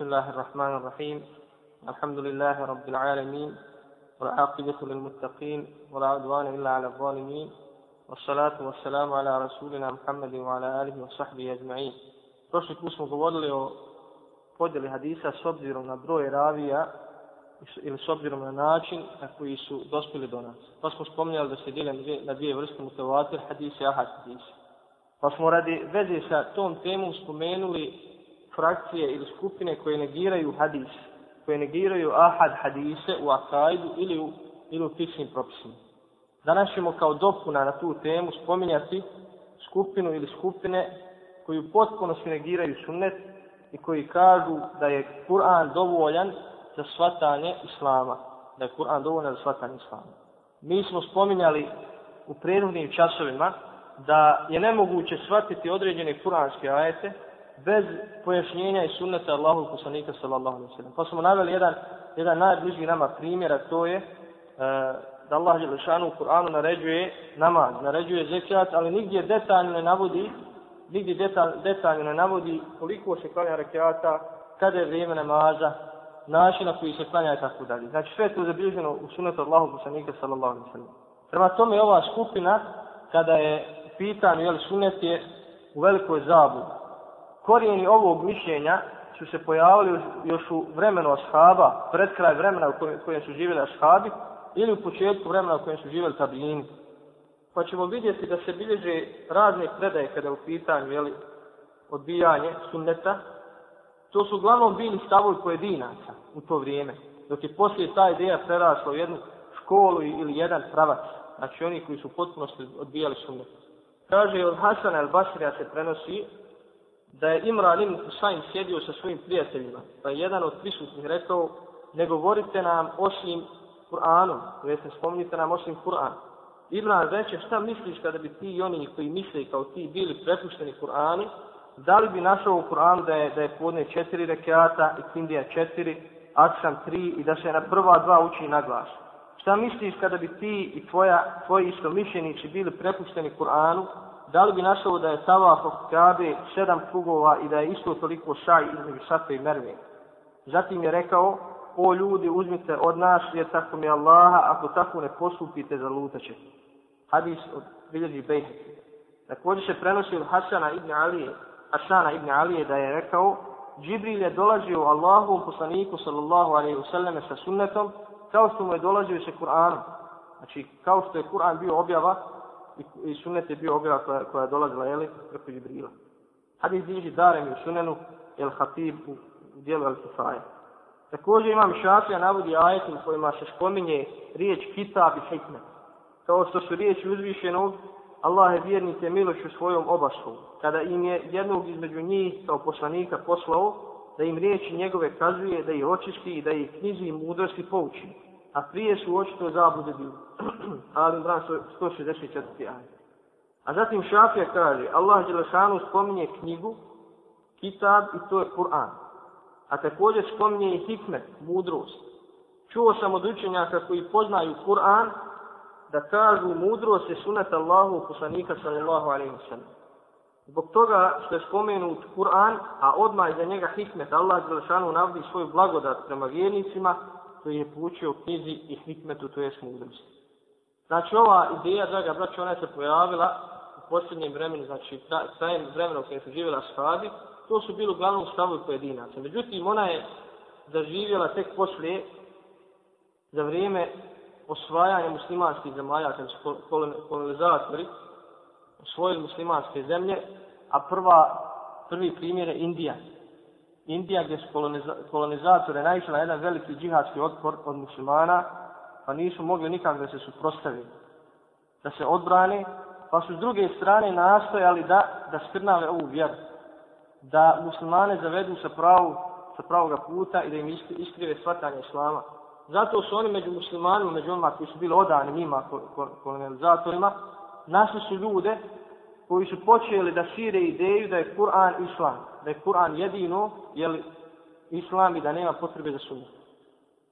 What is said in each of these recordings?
بسم الله الرحمن الرحيم الحمد لله رب العالمين والعاقبة للمتقين ولا عدوان إلا على الظالمين والصلاة والسلام على رسولنا محمد وعلى آله وصحبه أجمعين Prošli put smo govorili o podjeli hadisa s obzirom na broj ravija ili s obzirom na način na koji su dospjeli do nas. Pa smo spominjali da se dijele na dvije vrste mutevatir hadisa i ahad hadisa. Pa smo radi veze sa tom temom spomenuli frakcije ili skupine koje negiraju hadis, koje negiraju ahad hadise u akajdu ili u, ili u fiksnim propisima. Danas ćemo kao dopuna na tu temu spominjati skupinu ili skupine koji u potpunosti negiraju sunnet i koji kažu da je Kur'an dovoljan za svatanje Islama. Da je Kur'an dovoljan za svatanje Islama. Mi smo spominjali u prethodnim časovima da je nemoguće shvatiti određene kuranske ajete bez pojašnjenja i sunneta Allahov poslanika sallallahu alejhi ve sellem. Pa smo naveli jedan jedan najbliži nama primjer, a to je e, da Allah dželle šanu u Kur'anu naređuje namaz, naređuje zekat, ali nigdje detaljno ne navodi nigdje detalj, detaljno ne navodi koliko se klanja rekata, kada je vrijeme namaza, način na koji se klanja i tako dalje. Znači sve je to zabilježeno u sunnetu Allahu poslanika sallallahu alejhi ve sellem. Prema tome ova skupina kada je pitanju jel sunnet je u velikoj zabludi korijeni ovog mišljenja su se pojavili još u vremenu ashaba, pred kraj vremena u kojem, kojem su živjeli ashabi, ili u početku vremena u kojem su živjeli tabijini. Pa ćemo vidjeti da se bilježe razne predaje kada je u pitanju jeli, odbijanje sunneta. To su uglavnom bili stavovi pojedinaca u to vrijeme, dok je poslije ta ideja prerasla u jednu školu ili jedan pravac, znači oni koji su potpuno odbijali sunnet. Kaže od Hasana al-Basrija se prenosi da je Imran ibn Husayn sjedio sa svojim prijateljima, pa je jedan od prisutnih rekao, ne govorite nam osim Kur'anom, to jeste spomnite nam osim Kur'an. Imran reče, šta misliš kada bi ti i oni koji misle kao ti bili prepušteni Kur'anu, da li bi našao u Kur'anu da je, da je podne četiri rekiata i Kindija četiri, Aksam tri i da se na prva dva uči na glas. Šta misliš kada bi ti i tvoja, tvoji istomišljenici bili prepušteni Kur'anu, da li bi našao da je tavaf od Kabe sedam krugova i da je isto toliko šaj između šafe i Merve. Zatim je rekao, o ljudi, uzmite od nas, jer tako mi Allaha, ako tako ne postupite, zalutaće. Hadis od Bilježi Bejheti. Također se prenosi od Hasana ibn Alije, Hasana ibn Alije da je rekao, Džibril je dolazio Allahu poslaniku sallallahu alaihi wasallam sa sunnetom, kao što mu je dolazio sa Kur'anom. Znači, kao što je Kur'an bio objava, i, i sunnet je bio objava koja, koja je dolazila, jeli, preko Jibrila. Hadis bilježi darem i sunenu, el hatib u dijelu el kifaja. Također imam šafija navodi ajet u kojima se spominje riječ kitab i hikmet. Kao što su riječi uzvišenog, Allah je vjernike milošću svojom obaslu. Kada im je jednog između njih kao poslanika poslao, da im riječi njegove kazuje, da ih očisti i da ih knjizi i mudrosti pouči a prije su očito zabude bili. Ali Imran 164. ajde. A zatim Šafija kaže, Allah Đelešanu spominje knjigu, kitab i to je Kur'an. A također spominje i hikmet, mudrost. Čuo sam od učenjaka koji poznaju Kur'an, da kažu mudrost je sunet Allahu poslanika sallallahu alaihi wa sallam. Zbog toga što je spomenut Kur'an, a odmah iza njega hikmet, Allah Đelešanu navodi svoju blagodat prema vjernicima, koji je poučio knjizi i hikmetu, to je mudrosti. Znači ova ideja, draga braća, ona se pojavila u posljednjem vremenu, znači krajem vremena u kojem su živjela shadi, to su bili uglavnom stavovi pojedinaca. Međutim, ona je zaživjela tek poslije, za vrijeme osvajanja muslimanskih zemalja, kada su kolonizatori osvojili muslimanske zemlje, a prva, prvi primjer je Indija. Indija gdje su kolonizatore naišli na jedan veliki džihadski otpor od muslimana, pa nisu mogli nikak da se suprostavi, da se odbrane, pa su s druge strane nastojali da, da skrnale ovu vjeru, da muslimane zavedu sa, pravu, sa pravoga puta i da im iskrive shvatanje islama. Zato su oni među muslimanima, među onima koji su bili odani njima, kolonizatorima, našli su ljude koji su počeli da šire ideju da je Kur'an islam, da je Kur'an jedino jeli, islam i da nema potrebe za sunnet.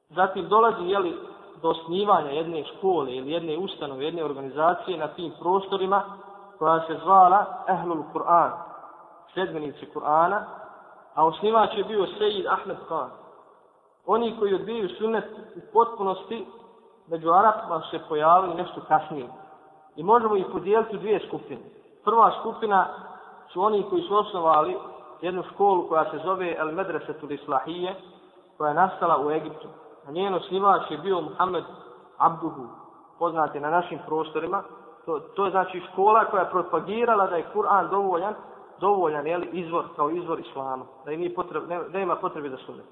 Zatim dolazi jeli, do osnivanja jedne škole ili jedne ustanove, jedne organizacije na tim prostorima koja se zvala Ehlul Kur'an, sedmenici Kur'ana, a osnivač je bio Sejid Ahmed Khan. Oni koji odbijaju sunnet u potpunosti, među Arapima se pojavili nešto kasnije. I možemo ih podijeliti u dvije skupine. Prva skupina su oni koji su osnovali jednu školu koja se zove El Medresetul Islahije, koja je nastala u Egiptu. A njen osnivač je bio Muhammed Abduhu, poznati na našim prostorima. To, to je znači škola koja je propagirala da je Kur'an dovoljan, dovoljan je izvor kao izvor islama, da, nije potreb, ne, da ima potrebe za sunnet.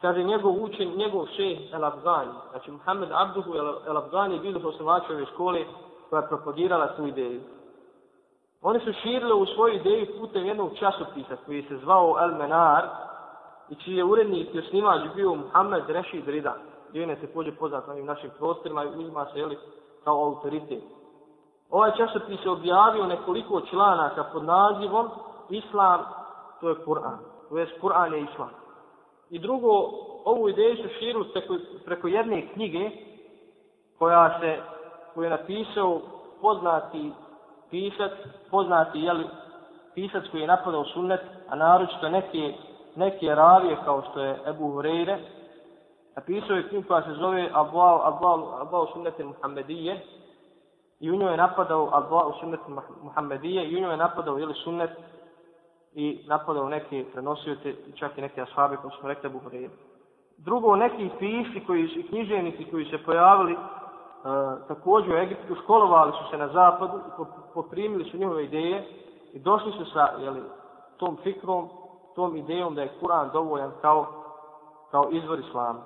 Kaže njegov učen, njegov šeh El Afgani, znači Muhammed Abduhu El, El Afgani je bio osnivač ove škole koja je propagirala tu ideju. Oni su širili u svoju ideju putem jednog časopisa koji se zvao El Menar i čiji je urednik i osnimač bio Muhammed Rešid Rida. Djevine se pođe poznat na ovim našim prostorima i uzima se jeli, kao autoritet. Ovaj časopis je objavio nekoliko članaka pod nazivom Islam, to je Kur'an. To je Kur'an je Islam. I drugo, ovu ideju su širili preko, preko jedne knjige koja se, koju je napisao poznati pisac, poznati jeli, pisac koji je napadao sunnet, a naročito neke, neke ravije kao što je Ebu Hureyre, napisao je knjigu koja se zove Abao, Abwal, Abwal sunnete Muhammedije i u njoj je napadao Abao sunnete Muhammedije i u njoj je napadao jeli, sunnet i napadao neke prenosioce, čak i neke ashabe koji smo rekli Ebu Hureyre. Drugo, neki pisci koji književnici knjiženici koji se pojavili također u Egiptu školovali su se na zapadu i poprimili su njihove ideje i došli su sa jeli, tom fikrom, tom idejom da je Kur'an dovoljan kao, kao izvor islama.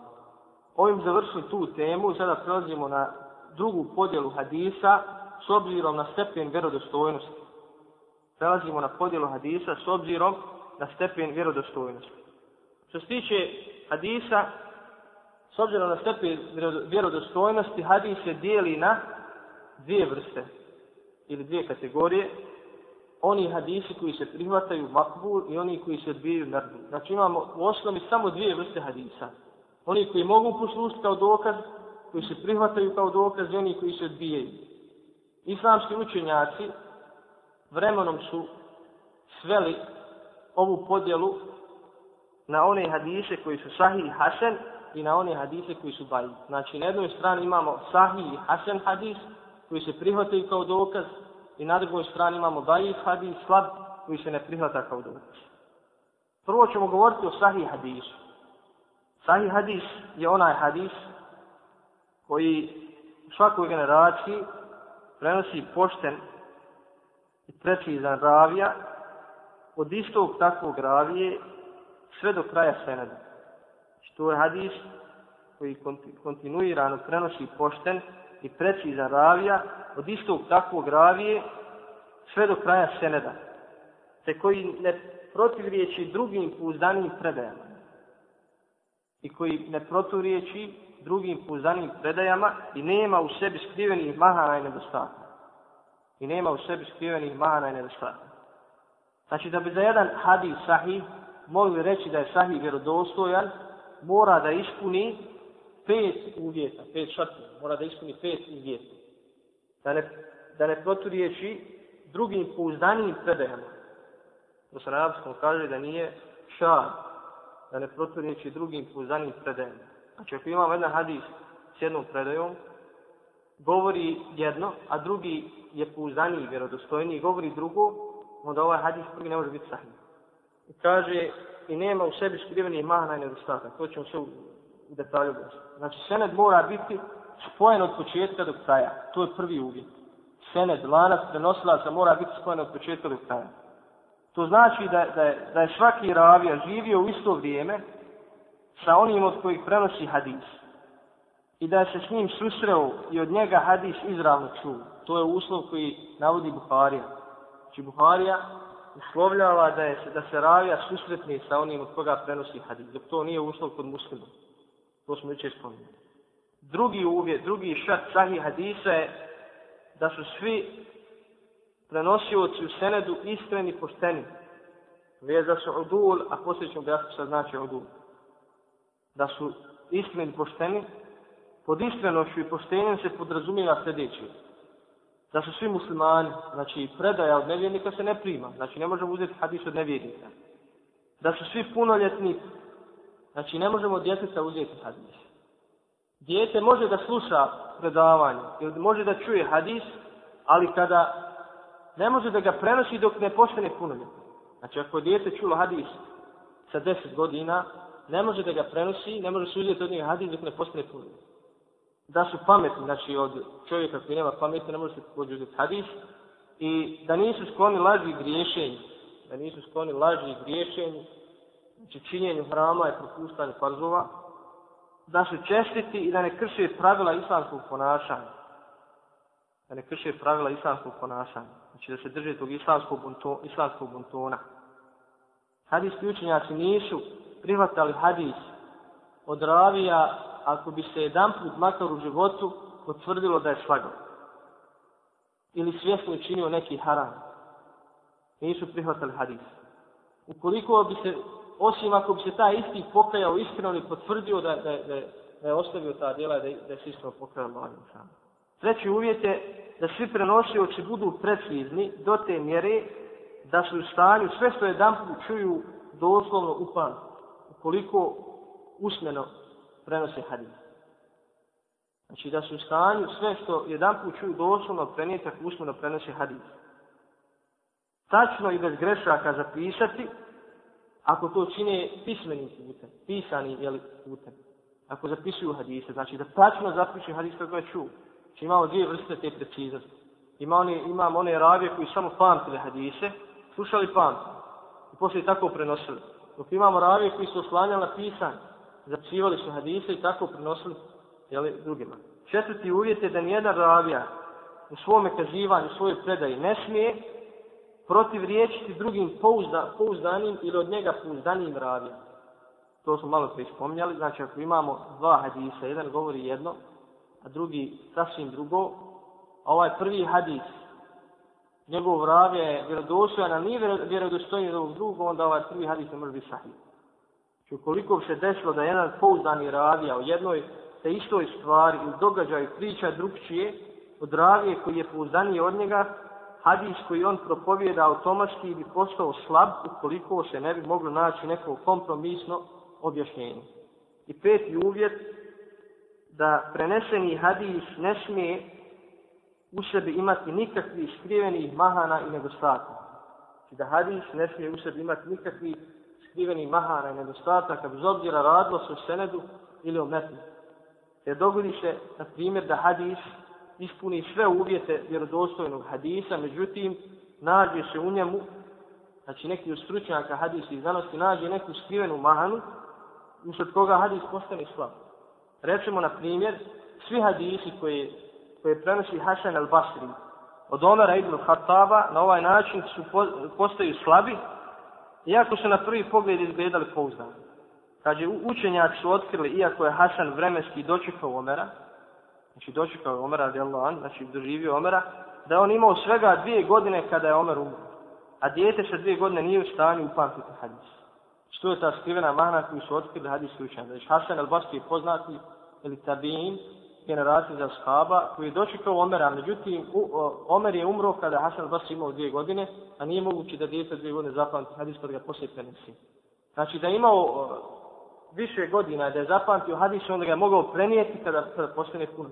Ovim završili tu temu, sada prelazimo na drugu podjelu hadisa s obzirom na stepen vjerodostojnosti. Prelazimo na podjelu hadisa s obzirom na stepen vjerodostojnosti. Što se tiče hadisa, S obzirom na stepen vjerodostojnosti, hadis se dijeli na dvije vrste ili dvije kategorije. Oni hadisi koji se prihvataju makbul i oni koji se odbijaju mrdu. Znači imamo u osnovi samo dvije vrste hadisa. Oni koji mogu poslušati kao dokaz, koji se prihvataju kao dokaz i oni koji se odbijaju. Islamski učenjaci vremenom su sveli ovu podjelu na one hadise koji su sahih i hasen i na one hadise koji su baji. Znači, na jednoj strani imamo sahih i hasen hadis, koji se prihvataju kao dokaz, i na drugoj strani imamo baji hadis, slab, koji se ne prihvata kao dokaz. Prvo ćemo govoriti o sahih hadisu. Sahih hadis je onaj hadis koji u svakoj generaciji prenosi pošten i precizan ravija od istog takvog ravije sve do kraja seneda što je hadis koji kontinuirano prenosi pošten i precizan ravija od istog takvog ravije sve do kraja seneda, te koji ne protivriječi drugim pouzdanim predajama i koji ne protivriječi drugim pouzdanim predajama i nema u sebi skrivenih mahana i nedostatka. I nema u sebi skrivenih mahana i nedostatka. Znači da bi za jedan hadis sahih mogli reći da je sahih vjerodostojan, mora da ispuni pet uvjeta, pet šartova, mora da ispuni pet uvjeta. Da ne, da ne proturiječi drugim pouzdanijim predajama. To se na kaže da nije šar, da ne proturiječi drugim pouzdanijim predajama. Znači ako imamo jedan hadis s jednom predajom, govori jedno, a drugi je pouzdaniji, vjerodostojniji, govori drugo, onda ovaj hadis prvi ne može biti sahih. I kaže, i nema u sebi skrivenih mahana i nedostatak. To ćemo sve u, u detalju gledati. Znači, sened mora biti spojen od početka do kraja. To je prvi uvjet. Sened, lanac, prenosilaca mora biti spojen od početka do kraja. To znači da, da, je, da je svaki ravija živio u isto vrijeme sa onim od kojih prenosi hadis. I da se s njim susreo i od njega hadis izravno čuo. To je uslov koji navodi Buharija. Znači Buharija uslovljava da, je, da se ravija susretni sa onim od koga prenosi hadis. Dok to nije uslov kod muslima. To smo jučer spomenuli. Drugi uvjet, drugi šat sahih hadisa je da su svi prenosioci u senedu iskreni pošteni. Veza su udul, a poslije ćemo objasniti šta znači udul. Da su iskreni pošteni, pod iskrenošću i poštenjem se podrazumijeva sljedeće da su svi muslimani, znači predaja od nevjernika se ne prima, znači ne možemo uzeti hadis od nevjernika. da su svi punoljetni, znači ne možemo djeteta uzeti hadis. Dijete može da sluša predavanje, ili može da čuje hadis, ali kada ne može da ga prenosi dok ne postane punoljetni. Znači ako je dijete čulo hadis sa 10 godina, ne može da ga prenosi, ne može se uzeti od njega hadis dok ne postane punoljetni. Da su pametni, znači od čovjeka koji nema pameti, ne može se uzeti hadis, i da nisu skloni laži i griješenju, da nisu skloni laži i griješenju, znači činjenju hrama i propustanju farzova, da su čestiti i da ne krše pravila islamskog ponašanja. Da ne krše pravila islamskog ponašanja. Znači da se drže tog islamskog, bunto, islamskog buntona. Hadijski učenjaci nisu prihvatali hadis od ravija ako bi se jedan put makar u životu potvrdilo da je slagao ili svjesno činio neki haram. Nisu prihvatali hadis. Ukoliko bi se, osim ako bi se taj isti pokajao iskreno i potvrdio da, da, da, da je ostavio ta djela da, da je se iskreno pokajao Allahom sam. Treći uvjet je da svi prenosioci budu precizni do te mjere da su u stanju sve što je put čuju doslovno upan ukoliko usmeno prenose hadis. Znači da su u stanju sve što jedan put čuju doslovno prenijeti ako usmeno prenose hadis. Tačno i bez grešaka zapisati ako to čine pismenim putem, pisanim jeli, putem. Ako zapisuju hadise, znači da tačno zapišu hadis kako je čuo. Znači imamo dvije vrste te preciznosti. Ima one, imamo one ravije koji samo pamtili hadise, slušali pamti i poslije tako prenosili. Dok imamo ravije koji su oslanjali na pisanje, zapisivali su hadise i tako prenosili jeli, drugima. Četvrti uvjet je da nijedan ravija u svome kazivanju, u svojoj predaji ne smije protiv riječiti drugim pouzda, pouzdanim ili od njega pouzdanim ravijom. To smo malo prije spominjali. Znači, ako imamo dva hadisa, jedan govori jedno, a drugi sasvim drugo, a ovaj prvi hadis, njegov ravija je vjerodostojan, a nije vjerodostojan od ovog drugog, onda ovaj prvi hadis ne može biti sahih. Znači, ukoliko bi se desilo da jedan pouzdani ravija u jednoj te istoj stvari ili događaju priča drugčije od ravije koji je pouzdaniji od njega, hadis koji on propovijeda automatski bi postao slab ukoliko se ne bi moglo naći neko kompromisno objašnjenje. I peti uvjet, da preneseni hadis ne smije u sebi imati nikakvih skrivenih mahana i nedostataka. Znači da hadis ne smije u sebi imati nikakvih skrivenih mahana i nedostataka, bez obzira radilo se o senedu ili o metnu. Jer dogodi se, na primjer, da hadis ispuni sve uvjete vjerodostojnog hadisa, međutim, nađe se u njemu, znači neki od stručnjaka hadisa i znanosti, nađe neku skrivenu mahanu, usred koga hadis postane slab. Recimo, na primjer, svi hadisi koje, koje prenosi Hasan al-Basri od Omera ibn Khattaba na ovaj način su postaju slabi, iako su na prvi pogled izgledali pouzdano. Kaže, učenjaci su otkrili, iako je Hasan vremenski dočekao Omera, znači dočekao Omera, radijallahu an, znači doživio Omera, da on imao svega dvije godine kada je Omer umro. A dijete sa dvije godine nije u stanju upamtiti hadis. Što je ta skrivena mana koju su otkrili hadijski učenjaci? Znači, Hasan al-Basri je poznati, ili tabiin, generacija za shaba, koji je dočekao Omera, međutim, u, o, Omer je umro kada Hasan Basri imao dvije godine, a nije moguće da dijete dvije godine zapamti hadis kada ga poslije prenesi. Znači, da je imao više godina da je zapamtio hadis, onda ga je mogao prenijeti kada, kada postane pun.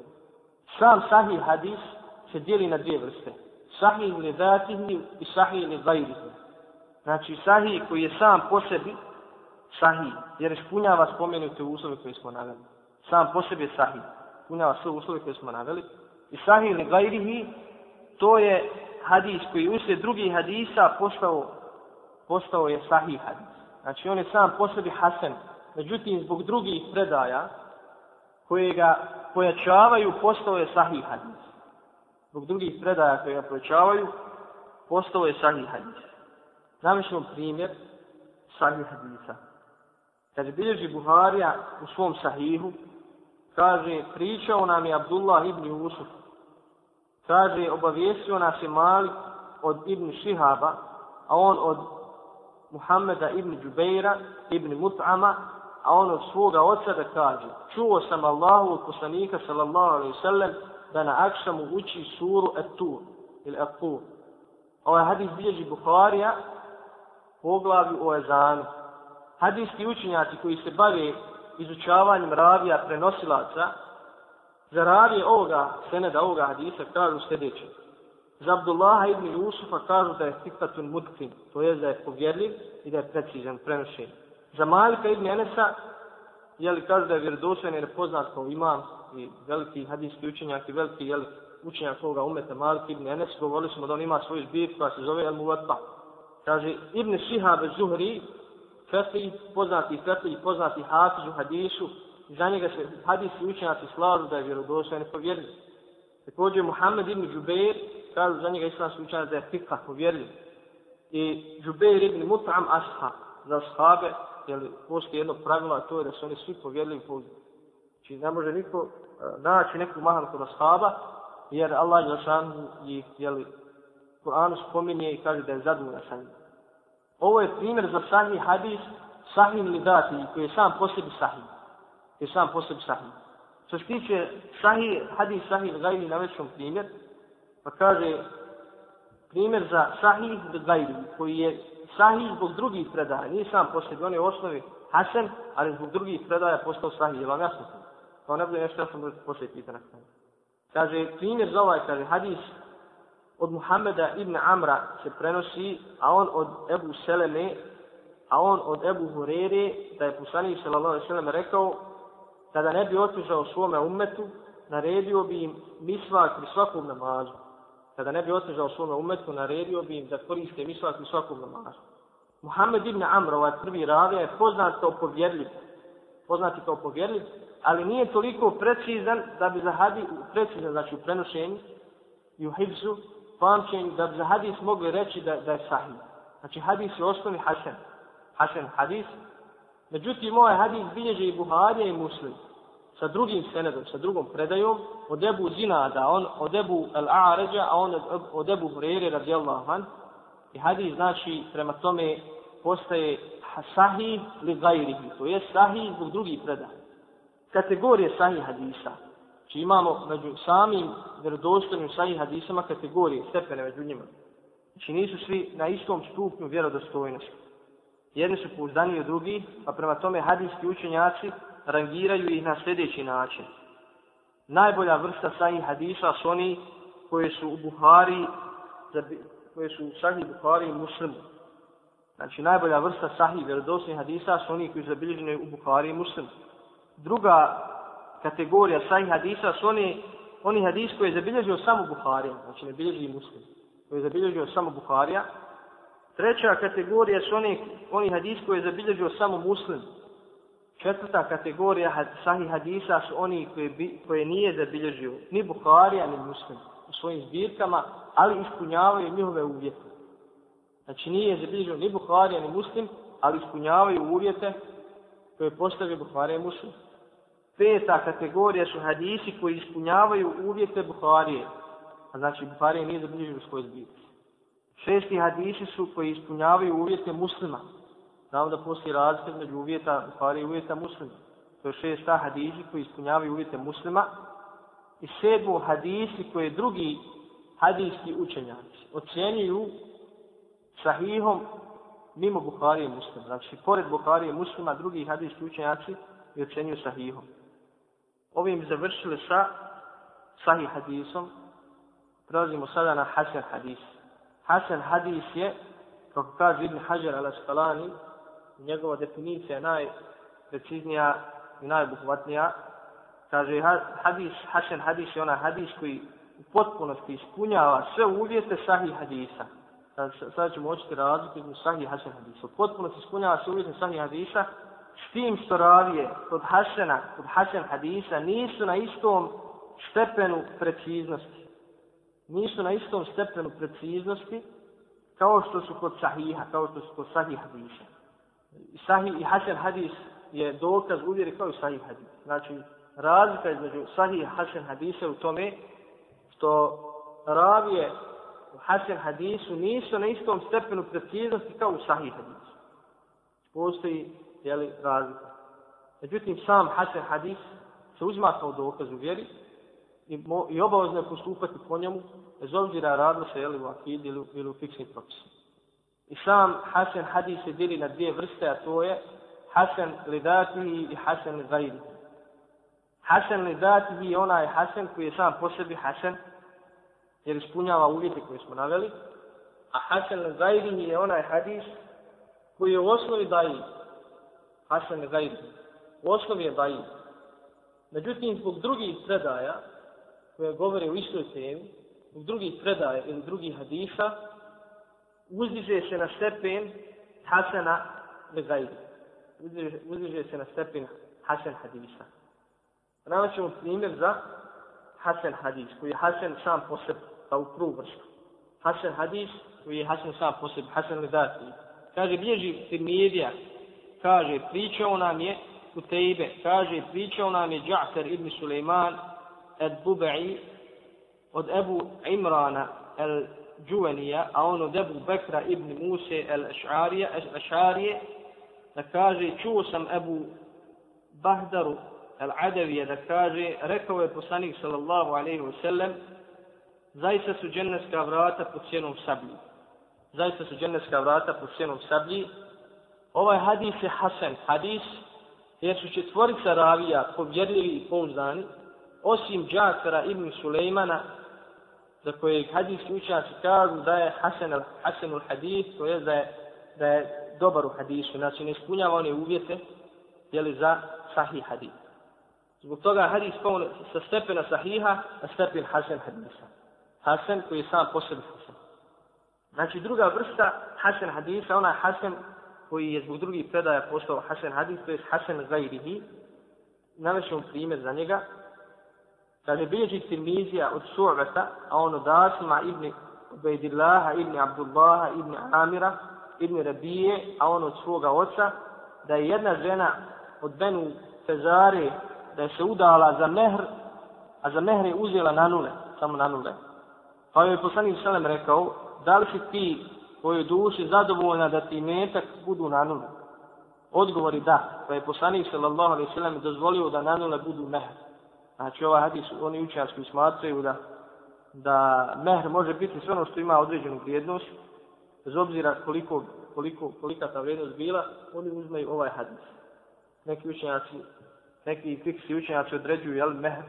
Sam sahih hadis se dijeli na dvije vrste. Sahih li zatihi i sahih li zajrihi. Znači sahih koji je sam po sebi sahih, jer ispunjava spomenute uslove koje smo naveli. Sam po sebi je sahih, ispunjava sve uslove koje smo naveli. I sahih ili zajrihi, to je hadis koji uslijed drugih hadisa postao, postao je sahih hadis. Znači on je sam po sebi hasen, međutim zbog drugih predaja koje ga pojačavaju postao je sahih hadis. Zbog drugih predaja koje ga pojačavaju postao je sahih hadis. Zamišljamo primjer sahih hadisa. Kad je bilježi Buharija u svom sahihu, kaže, pričao nam je Abdullah ibn Yusuf. Kaže, obavijestio nas je Malik od ibn Šihaba, a on od Muhammeda ibn Džubeira, ibn Mut'ama, a on od svoga oca da kaže, čuo sam Allahu od poslanika sallallahu alaihi sallam da na akšamu uči suru At-Tur ili At-Tur. Ovaj hadis bilježi Bukharija poglavi o ezanu. hadijski učenjaci koji se bave izučavanjem ravija prenosilaca, za ravije ovoga seneda, ovoga hadisa, kažu sljedeće. Za Abdullaha ibn Jusufa kažu da je fikatun mutkin, to je da je povjerljiv i da je precizan, prenošen. Za Malika ibn Enesa, jeli kažu da je vjerodosven jer je poznat kao imam i veliki hadijski učenjak i veliki jeli, učenjak svoga umeta Malik ibn Enes, govorili smo da on ima svoju zbir koja se zove Al-Muvatba. Kaže, Ibn Šihab Zuhri, Fethi, poznati Fethi, poznati Hafiz u hadisu, za njega se hadijski učenjaci slažu da je vjerodostojan i povjerljiv. Također Muhammed ibn Džubeir, kažu za njega islamski učenjaci da je fikha povjerljiv. I Džubeir ibn Mut'am Ashab, za shabe, jer postoji jedno pravilo, a to je da su oni svi povjerljivi po Znači ne može niko e, naći neku mahanu kod ashaba, jer Allah je šan ih, jeli, Kur'anu spominje i kaže da je zadovoljna sa njima. Ovo je primjer za sahih hadis, sahih ili dati, koji je sam po sebi sahih. Koji je sam po sebi sahih. Što se tiče sahih, hadis sahih gajli na većom primjer, pa kaže primjer za sahih gajli, koji je sahih zbog drugih predaja, nije sam po sebi, on je u osnovi Hasan, ali zbog drugih predaja postao sahih, je vam jasno? To ne bude nešto, ja sam bude poslije pitana. Kaže, primjer za ovaj, kaže, hadis od Muhameda ibn Amra se prenosi, a on od Ebu Seleme, a on od Ebu Hurere, da je poslanik sallallahu alejhi ve sellem rekao, kada ne bi otežao svome umetu, naredio bi im misvak pri svakom namazu. Kada ne bi otežao svome umetu, naredio bi im da koriste misvak pri svakom namazu. Muhammed ibn Amr, ovaj prvi ravija, je poznat kao povjerljiv. Poznati kao povjerljiv, ali nije toliko precizan da bi za hadis, precizan znači u prenošenju i u hibsu, pamćenju, da bi za hadis mogli reći da, da je sahih. Znači hadis je osnovi hasen. Hasen hadis. Međutim, ovaj hadis bilježe i Buharija i Muslim sa drugim senedom, sa drugom predajom, od Ebu Zinada, on od Ebu Al-A'ređa, a on od, Ebu Hurere radijallahu an. I hadis znači prema tome postaje sahih li gajrihi, to je sahih zbog drugih predaja kategorije sahih hadisa. Znači imamo među samim vjerodostojnim sahih hadisama kategorije, stepene među njima. Znači nisu svi na istom stupnju vjerodostojnosti. Jedni su pouzdani od drugi, a prema tome hadijski učenjaci rangiraju ih na sljedeći način. Najbolja vrsta sahih hadisa su oni koje su u Buhari, koje su u sahih Buhari i muslimu. Znači najbolja vrsta sahih vjerodostojnih hadisa su oni koji su zabilježeni u Buhari i muslimu druga kategorija sahih hadisa su oni, oni hadis koji je zabilježio samo Buharija, znači ne bilježi i muslim, koji je zabilježio samo Buharija. Treća kategorija su oni, oni hadis koji je zabilježio samo muslim. Četvrta kategorija had, sahih hadisa su oni koji, bi, koje nije zabilježio ni Buharija ni muslim u svojim zbirkama, ali ispunjavaju njihove uvjete. Znači nije zabilježio ni Buharija ni muslim, ali ispunjavaju uvjete koje postavio Buharija i muslim peta kategorija su hadisi koji ispunjavaju uvjete Buharije. A znači Buharije nije zabilježio u svojoj zbirci. Šesti hadisi su koji ispunjavaju uvjete muslima. Znamo da postoji razlika među uvjeta Buharije i uvjeta muslima. To je šesta hadisi koji ispunjavaju uvjete muslima. I sedmo hadisi koje drugi hadijski učenjaci ocjenjuju sahihom mimo Buharije i muslima. Znači, pored Buharije i muslima, drugi hadijski učenjaci i ocjenjuju sahihom ovim završili sa sahih hadisom. Prelazimo sada na Hasan hadis. Hasan hadis je, kako kaže Ibn Hajar al-Asqalani, njegova definicija je najpreciznija i najbuhvatnija. Kaže, hadis, Hasan hadis je onaj hadis koji u potpunosti ispunjava sve uvjete sahih hadisa. Sada ćemo očiti razliku između sahih i hasan hadisa. U potpunosti ispunjava sve uvjete sahih hadisa, s tim što ravije kod Hašena, kod Hašen hadisa, nisu na istom stepenu preciznosti. Nisu na istom stepenu preciznosti kao što su kod Sahiha, kao što su kod Sahih hadisa. Sahih i Hašen hadis je dokaz uvjeri kao i Sahih hadis. Znači, razlika između Sahih i Hašen hadisa u tome što ravije u Hašen hadisu nisu na istom stepenu preciznosti kao u Sahih hadisu. Postoji jeli, razlika. Međutim, sam Hasan hadis se uzma kao dokaz u vjeri i, mo, i obavezno je postupati po njemu, bez obzira radilo se jeli, u akid ili, ili u fiksni propis. I sam Hasan hadis se dili na dvije vrste, a to je Hasan li datihi i Hasan li gajrihi. Hasan li datihi je onaj Hasan koji je sam po sebi Hasan, jer ispunjava uvjete koje smo naveli, a Hasan li gajrihi je onaj hadis koji je u osnovi daji. Hasan li. U osnovi je daji. Međutim, zbog drugih predaja, koje govore u istoj temi, zbog drugih predaja ili drugih hadisa, uzdiže se na stepen Hasana legajri. Uzdiže, uzdiže se na stepen Hasan hadisa. Nama ćemo primjer za Hasan hadis, koji je Hasan sam po sebi, pa u prvu vrstu. Hasan hadis, koji je Hasan sam po sebi, Hasan legati. Kaže, bježi Tirmidija, kaže, pričao nam je u kaže, pričao nam je Dža'far ibn Suleiman, Ed Bubai, od Ebu Imrana, el Džuvenija, a on od Ebu Bekra ibn Muse el Ešarije, da kaže, čuo sam Ebu Bahdaru el Adavije, da kaže, rekao je poslanik sallallahu alaihi wa sallam, zaista su dženneska vrata pod sjenom sablji. Zaista su dženneska vrata pod sjenom sablji. Ovaj hadis je Hasan, hadis, jer su četvorica ravija povjerljivi i pouzdani, osim Džakara ibn Sulejmana, za koje hadijski učenjaci kažu da je Hasan al-hadis to je da je, da je dobar u hadisu, znači ne ispunjava one uvjete jeli, za sahih hadis. Zbog toga hadis pao sa stepena sahiha na stepen Hasan hadisa. Hasan koji je sam posebno Hasan. Znači druga vrsta Hasan hadisa, ona je Hasan koji je zbog drugih predaja postao Hasan hadis, to je Hasan Zajrihi. Navešemo primjer za njega. Kaže, bilježi Tirmizija od Su'vata, a on od Asma ibn Ubejdillaha, ibn Abdullaha, ibn Amira, ibn Rabije, a on od svoga oca, da je jedna žena od Benu Fezare, da je se udala za mehr, a za mehr je uzela na nule, samo na nule. Pa je poslanik Selem rekao, da li si ti tvojoj duši zadovoljna da ti metak budu na nule? Odgovori da, pa je poslanik sallallahu alaihi sallam dozvolio da na nule budu mehr. Znači ovaj hadis, oni učenjaci smatraju da, da mehr može biti sve ono što ima određenu vrijednost, bez obzira koliko, koliko, kolika ta vrijednost bila, oni uzmeju ovaj hadis. Neki učenjaci, neki fiksi učenjaci određuju, jel, mehr,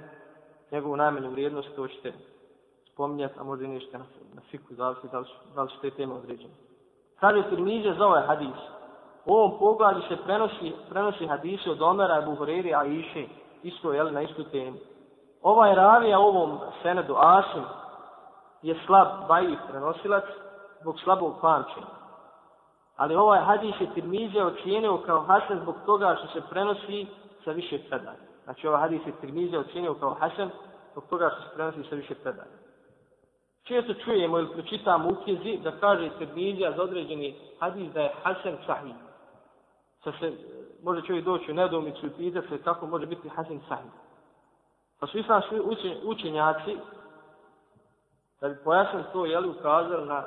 njegovu najmanju vrijednost, to ćete spominjati, a možda i nešto na, na fiku, zavisi da li, da li su te teme određene. Kaže Tirmiđe za ovaj hadis. U ovom pogledu se prenosi, prenosi hadise od Omera, Buhuriri, a Iše, isto je na istu temu. Ovaj ravija ovom senedu Asim je slab bajiv prenosilac zbog slabog pamćenja. Ali ovaj hadis je Tirmiđe ocijenio kao Hasan zbog toga što se prenosi sa više predanja. Znači ovaj hadis je Tirmiđe ocijenio kao Hasan zbog toga što se prenosi sa više predanja. Često čujemo ili pročitamo u knjizi da kaže Tirmize za određeni hadis da je Hasan sahih. Sa se može čovjek doći u nedomicu i pitati se kako može biti Hasan Sahih. Pa su islamski učenjaci, da bi pojasnili to, jeli, ukazali na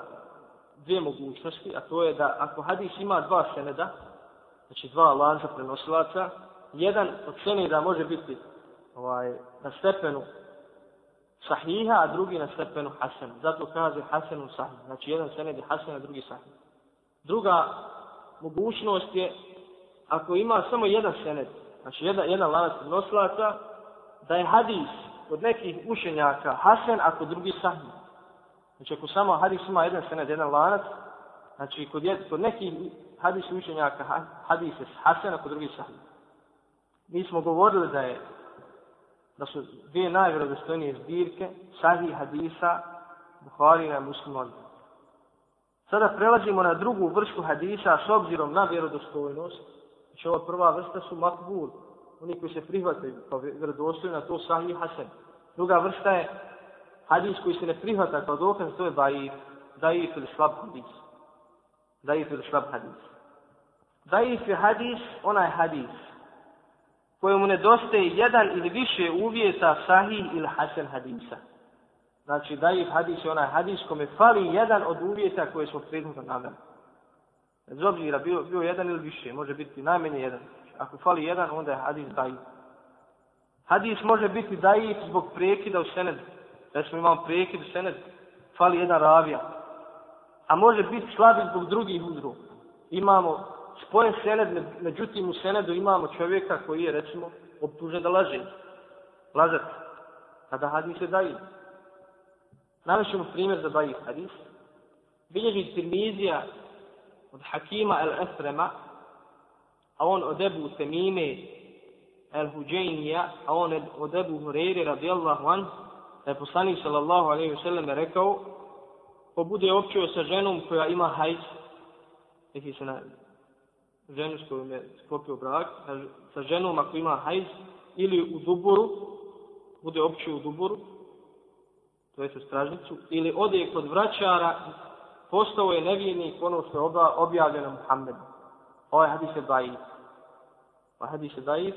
dvije mogućnosti, a to je da ako hadis ima dva seneda, znači dva lanca prenosilaca, jedan od seneda može biti ovaj, na stepenu sahiha, a drugi na stepenu hasen. Zato kaže hasenu sahih. Znači jedan sened je hasen, a drugi sahih. Druga mogućnost je ako ima samo jedan sened, znači jedan, jedan lanac nosilaca, da je hadis kod nekih učenjaka hasen, a kod drugi sahih. Znači ako samo hadis ima jedan sened, jedan lanac, znači kod, jed, kod nekih hadis učenjaka hadis je hasen, a kod drugi sahih. Mi smo govorili da je da su dvije najvjerodostojnije zbirke sahih hadisa Buharija i Muslim Sada prelazimo na drugu vrstu hadisa s obzirom na vjerodostojnost Znači ova prva vrsta su makbul, oni koji se prihvataju kao vjerodostojna, to sahih hasan. Druga vrsta je hadis koji se ne prihvata kao dokaz, to je daif, daif ili slab hadis. Daif ili slab hadis. Daif je hadis, onaj hadis kojemu nedostaje jedan ili više uvjeta sahih ili hasan hadisa. Znači, daif hadis je onaj hadis kome fali jedan od uvjeta koje smo prethodno naveli. Bez obzira, bio, bio jedan ili više, može biti najmanje jedan. Ako fali jedan, onda je hadis daji. Hadis može biti daji zbog prekida u senedu. Recimo imamo prekid u senedu, fali jedan ravija. A može biti slabi zbog drugih uzroka. Imamo spojen sened, međutim u senedu imamo čovjeka koji je, recimo, optužen da laže. Lažac. Kada hadis je daji. Navešemo primjer za daji hadis. Bilježi Tirmizija od Hakima el-Esrema, a on od Ebu Temime el-Huđenija, a on od Ebu Hureyri radijallahu an, da je poslanik sallallahu alaihi ve sellem rekao, ko bude općio sa ženom koja ima hajz, neki se na ženu s kojom je sklopio brak, sa ženom ako ima hajz, ili u duboru, bude općio u duboru, to je u stražnicu, ili ode kod vraćara, postao je nevijenik ono što je objavljeno Muhammedu. Ovaj hadis je daif. Ovaj hadis je daif.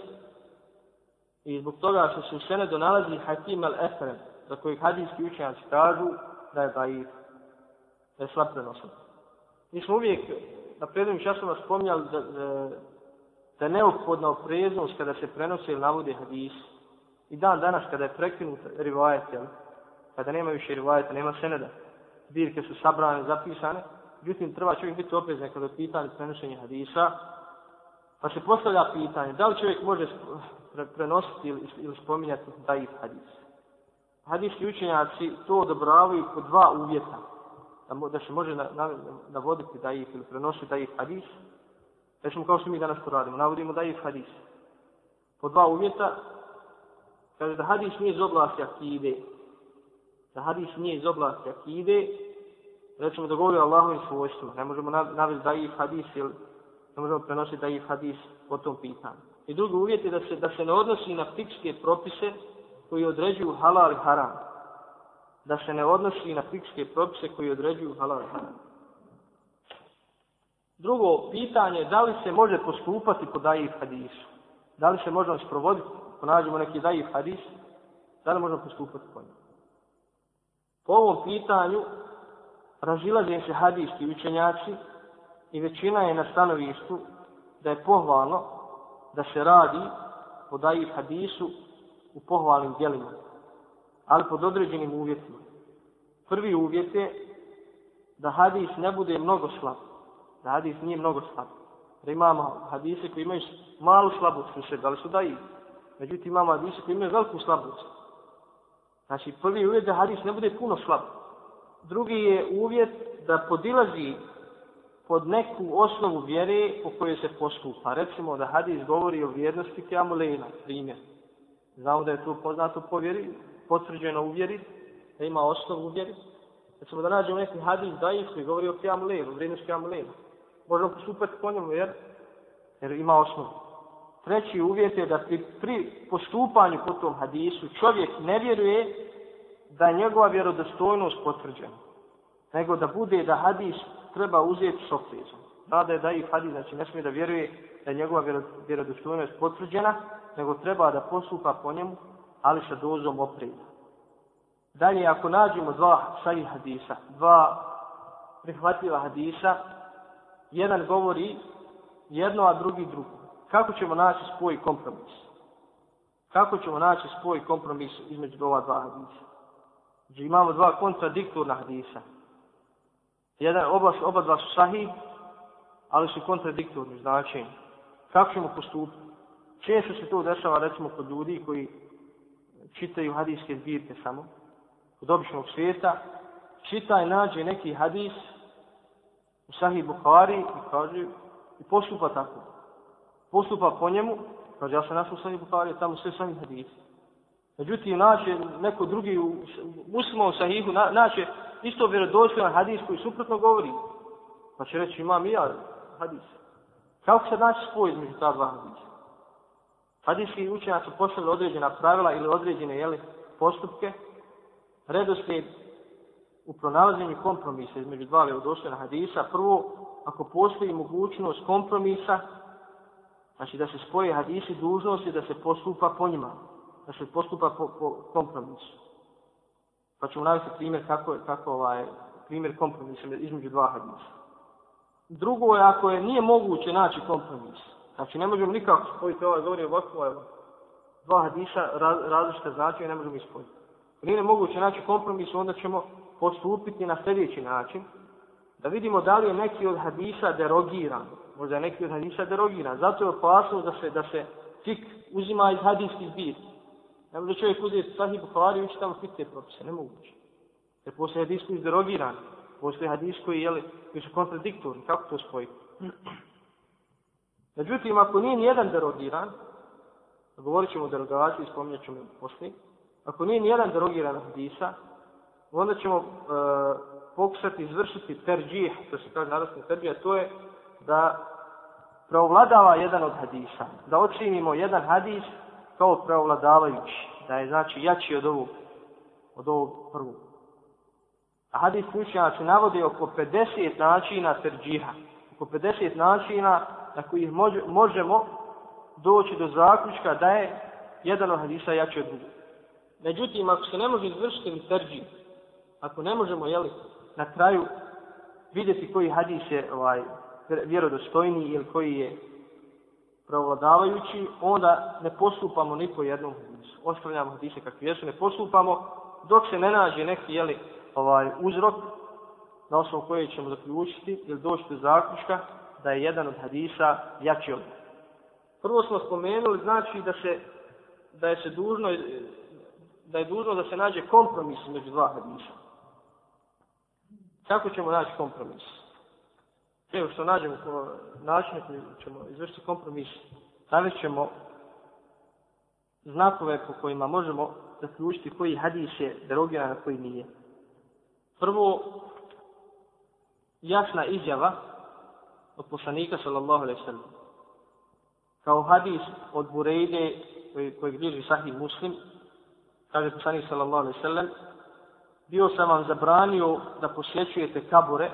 I zbog toga što se u senedu nalazi Hakim al-Efrem, za kojeg hadijski učenjaci kažu da je daif, da je slab prenosan. Mi smo uvijek na prednjim časama spomnjali da, da, da je neophodna opreznost kada se prenose ili navode hadis. I dan danas kada je prekinut rivajet, kada nema više rivajeta, nema seneda, zbirke su sabrane, zapisane, međutim treba čovjek biti oprezan kada je pitanje prenošenja hadisa, pa se postavlja pitanje da li čovjek može prenositi ili, ili spominjati daif hadis. Hadijski učenjaci to odobravaju po dva uvjeta, da, da se može navoditi na, ih daif ili prenositi ih hadis, Recimo kao što mi danas to radimo, navodimo ih hadis. Po dva uvjeta, kaže da hadis nije iz oblasti akide, da hadis nije iz oblasti akide, recimo da govori o Allahovim svojstvima, ne možemo navesti ih hadis ili ne možemo prenositi da ih hadis po tom pitanju. I drugi uvjet je da se, da se ne odnosi na fikske propise koji određuju halal i haram. Da se ne odnosi na fikske propise koji određuju halal. Drugo pitanje je da li se može postupati po daif hadisu. Da li se može sprovoditi, ako nađemo neki daif hadis, da li možemo postupati po njemu. Po ovom pitanju razilaze se hadijski učenjaci i većina je na stanovištu da je pohvalno da se radi po daji hadisu u pohvalnim dijelima, ali pod određenim uvjetima. Prvi uvjet je da hadis ne bude mnogo slab, da hadis nije mnogo slab. Da imamo hadise koji imaju malu slabost, u sebi, ali su daji, međutim imamo hadise koji imaju veliku slabost. Znači, prvi uvjet da hadis ne bude puno slab. Drugi je uvjet da podilazi pod neku osnovu vjere po kojoj se postupa. Recimo da hadis govori o vjernosti Kjamulena, primjer. Znamo da je to poznato po vjeri, potvrđeno u vjeri, da ima osnovu u vjeri. Recimo da nađemo neki hadis daif koji govori o Kjamulenu, vrednosti Kjamulena. Možemo postupati po njemu jer, jer ima osnovu. Treći uvjet je da pri, pri postupanju po tom hadisu čovjek ne vjeruje da je njegova vjerodostojnost potvrđena. Nego da bude da hadis treba uzeti s oprezom. Rada je da i hadis, znači ne smije da vjeruje da je njegova vjerodostojnost potvrđena, nego treba da postupa po njemu, ali sa dozom opreza. Dalje, ako nađemo dva sahih hadisa, dva prihvatljiva hadisa, jedan govori jedno, a drugi drugo kako ćemo naći spoj i kompromis? Kako ćemo naći spoj i kompromis između ova dva hadisa? Znači imamo dva kontradiktorna hadisa. Jedan, oba, oba dva su sahih, ali su kontradiktorni značenje. Kako ćemo postupiti? Često se to dešava recimo kod ljudi koji čitaju hadijske zbirke samo, od običnog svijeta, čita i nađe neki hadis u sahih Bukhari i kaže i postupa tako postupa po njemu, kaže ja sam našao u sahih Bukhari, tamo sve sami hadisi. Međutim, naće neko drugi u muslimom sahihu, na, naće isto vjerodostojan hadis koji suprotno govori. Pa će reći imam i ja hadis. Kako se naći spoj između ta dva hadisa? Hadijski učenjaci su postavili određena pravila ili određene jeli, postupke. Redoslijed u pronalaženju kompromisa između dva vjerodostojna hadisa. Prvo, ako postoji mogućnost kompromisa, Znači da se spoje hadisi dužnosti da se postupa po njima. Da se postupa po, po kompromisu. Pa ćemo navesti primjer kako, kako ovaj, primjer kompromisa između dva hadisa. Drugo je ako je nije moguće naći kompromis. Znači ne možemo nikako spojiti ovaj govori ovako, evo, dva hadisa raz, različite značaje ne možemo ispojiti. Nije moguće naći kompromis, onda ćemo postupiti na sljedeći način. Da vidimo da li je neki od hadisa derogiran, možda je neki od hadisa derogiran. Zato je opasno da se, da se fik uzima iz hadijskih zbirki. Ne može čovjek uzeti sahih Bukhari i ući tamo fik te propise, Nemoguće. Jer postoje hadis koji je derogiran, postoje hadis koji, jeli, koji su kontradiktorni, kako to spojiti? Međutim, ako nije nijedan derogiran, govorit ćemo o derogaciji, spominjat ćemo poslije, ako nije nijedan derogiran hadisa, onda ćemo e, pokušati izvršiti terđih, to se kaže naravno terđih, to je da preovladava jedan od hadisa, da očinimo jedan hadis kao preovladavajući, da je znači jači od ovog, od ovog prvog. A hadis učenjaci navode oko 50 načina terđiha, oko 50 načina na kojih možemo doći do zaključka da je jedan od hadisa jači od drugog. Međutim, ako se ne može izvršiti ni terđih, ako ne možemo, jeli, na kraju vidjeti koji hadis je ovaj, vjerodostojni ili koji je pravladavajući, onda ne postupamo ni po jednom hadisu. Ostavljamo hadise kakvi jesu, ne postupamo dok se ne nađe neki jeli, ovaj, uzrok na osnovu koje ćemo zaključiti ili doći do zaključka da je jedan od hadisa jači od Prvo smo spomenuli, znači da se da je se dužno da je dužno da se nađe kompromis među dva hadisa. Kako ćemo naći kompromis? Evo što nađemo način koji ćemo izvršiti kompromis, stavit ćemo znakove po kojima možemo zaključiti koji hadis je derogiran, a koji nije. Prvo, jasna izjava od poslanika sallallahu alaihi sallam. Kao hadis od Burejde koji, koji bliži sahih muslim, kaže poslanik sallallahu alaihi sallam, bio sam vam zabranio da posjećujete kabure,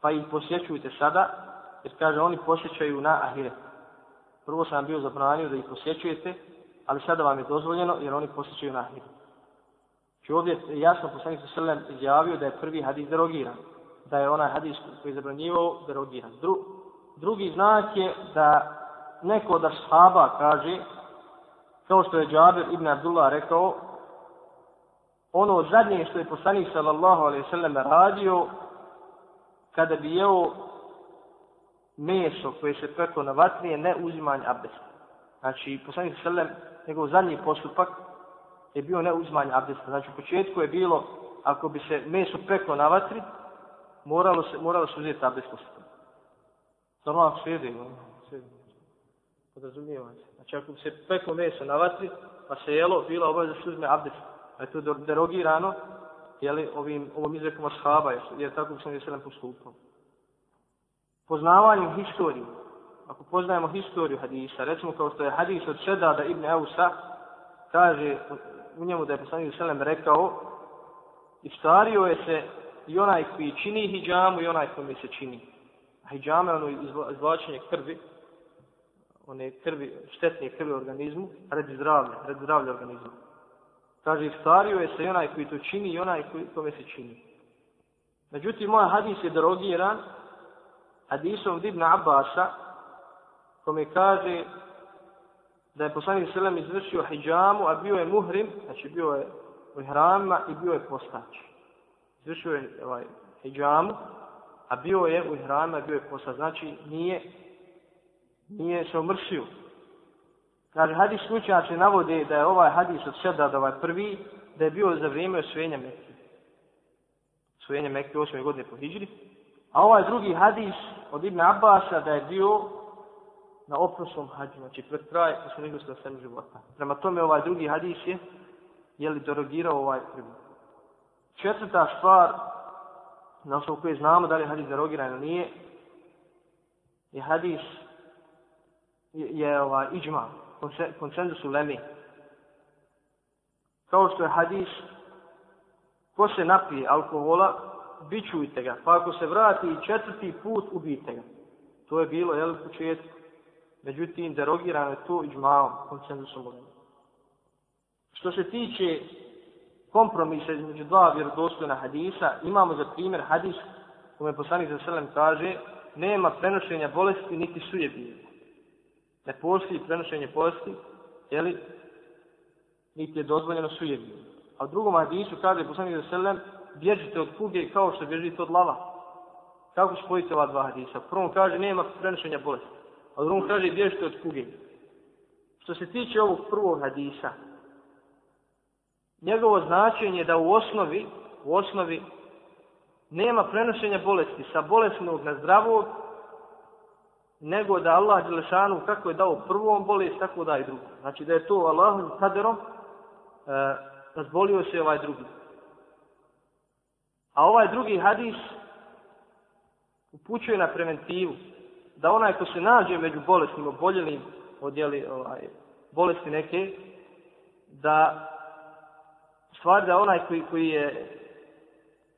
pa ih posjećujete sada, jer kaže oni posjećaju na ahiret. Prvo sam vam bio zabranio da ih posjećujete, ali sada vam je dozvoljeno jer oni posjećaju na ahiret. Znači ovdje jasno poslanik sallam izjavio da je prvi hadis derogiran, da je onaj hadis koji je zabranjivao derogiran. Dru, drugi znak je da neko od ashaba kaže, kao što je Džabir ibn Abdullah rekao, ono zadnje što je poslanik sallallahu alaihi sallam radio kada bi jeo meso koje se peklo na vatri je ne uzimanje abdesta. Znači, poslanik sallam, njegov zadnji postupak je bio ne uzimanje abdesta. Znači, u početku je bilo, ako bi se meso peklo na vatri, moralo se, moralo se uzeti abdest posle. Normalno slijedi, no? Podrazumijeva se. Znači, ako se peklo meso na vatri, pa se jelo, bila obaveza se uzme abdest a je to derogirano jeli, ovim, ovom izrekom ashaba, jer, jer tako bi se je selam postupao. Poznavanjem historiju, ako poznajemo historiju hadisa, recimo kao što je hadis od Šedada ibn Eusa, kaže u njemu da je poslanik Selem rekao, istario je se i onaj koji čini hijjamu i onaj koji se čini. A hijjama je ono izvlačenje krvi, one krvi, štetne krvi organizmu, radi zdravlja, radi zdravlja organizmu. Kaže, iftario je se i onaj koji to čini i onaj koji tome se čini. Međutim, moj hadis je derogiran hadisom Ibn Abbasa, kome kaže da je poslanik Selem izvršio hijjamu, a bio je muhrim, znači bio je u hramima i bio je postać. Izvršio je ovaj, hijjamu, a bio je u hramima bio je posla, Znači, nije, nije se omršio. Kaže, hadis slučajači navode da je ovaj hadis od Šedad, ovaj prvi, da je bio za vrijeme osvojenja Mekke. Osvojenja Mekke 8. godine po Hidžri. A ovaj drugi hadis od Ibn Abbasa da je bio na oprosnom hađu, znači pred kraj poslanika sa svem života. Prema tome ovaj drugi hadis je je li derogirao ovaj prvi. Četvrta stvar na osnovu koje znamo da li je hadis derogiran ili nije je hadis je, je ovaj iđma, konsenzus u lemi. Kao što je hadis, ko se napije alkohola, bićujte ga, pa ako se vrati četvrti put, ubijte ga. To je bilo, jel, u početku. Međutim, derogirano je to i džmaom, konsenzusom u lemi. Što se tiče kompromisa između dva vjerodostojna hadisa, imamo za primjer hadis kome poslanik za selem kaže nema prenošenja bolesti niti sujebije ne postoji prenošenje bolesti, jeli, niti je dozvoljeno sujebije. A u drugom hadisu kaže poslanik za selem, bježite od kuge kao što bježite od lava. Kako spojite ova dva hadisa? Prvom kaže nema prenošenja bolesti, a drugom kaže bježite od kuge. Što se tiče ovog prvog hadisa, njegovo značenje da u osnovi, u osnovi nema prenošenja bolesti sa bolesnog na zdravog, nego da Allah Đelešanu kako je dao prvom bolest, tako da i drugom. Znači da je to Allahom kaderom e, razbolio se ovaj drugi. A ovaj drugi hadis upućuje na preventivu da onaj ko se nađe među bolesnim, oboljelim odjeli ovaj, bolesti neke, da stvar da onaj koji, koji je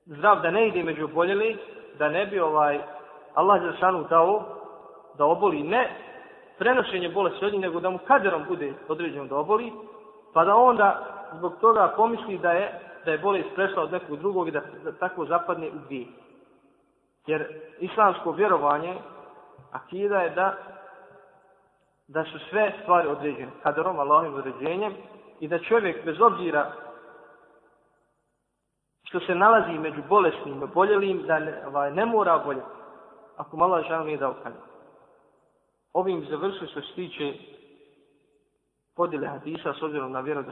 zdrav da ne ide među oboljeli, da ne bi ovaj Allah za šanu dao da oboli ne prenošenje bolesti od njih, nego da mu kaderom bude određeno da oboli, pa da onda zbog toga pomisli da je da je bolest prešla od nekog drugog i da, da tako zapadne u dvije. Jer islamsko vjerovanje, akida je da da su sve stvari određene kaderom, Allahovim određenjem i da čovjek bez obzira što se nalazi među bolesnim i boljelim, da ne, ovaj, ne mora oboljeti. Ako malo žal nije dao kanju. Ovim završu što se tiče podjele hadisa s obzirom na vjeru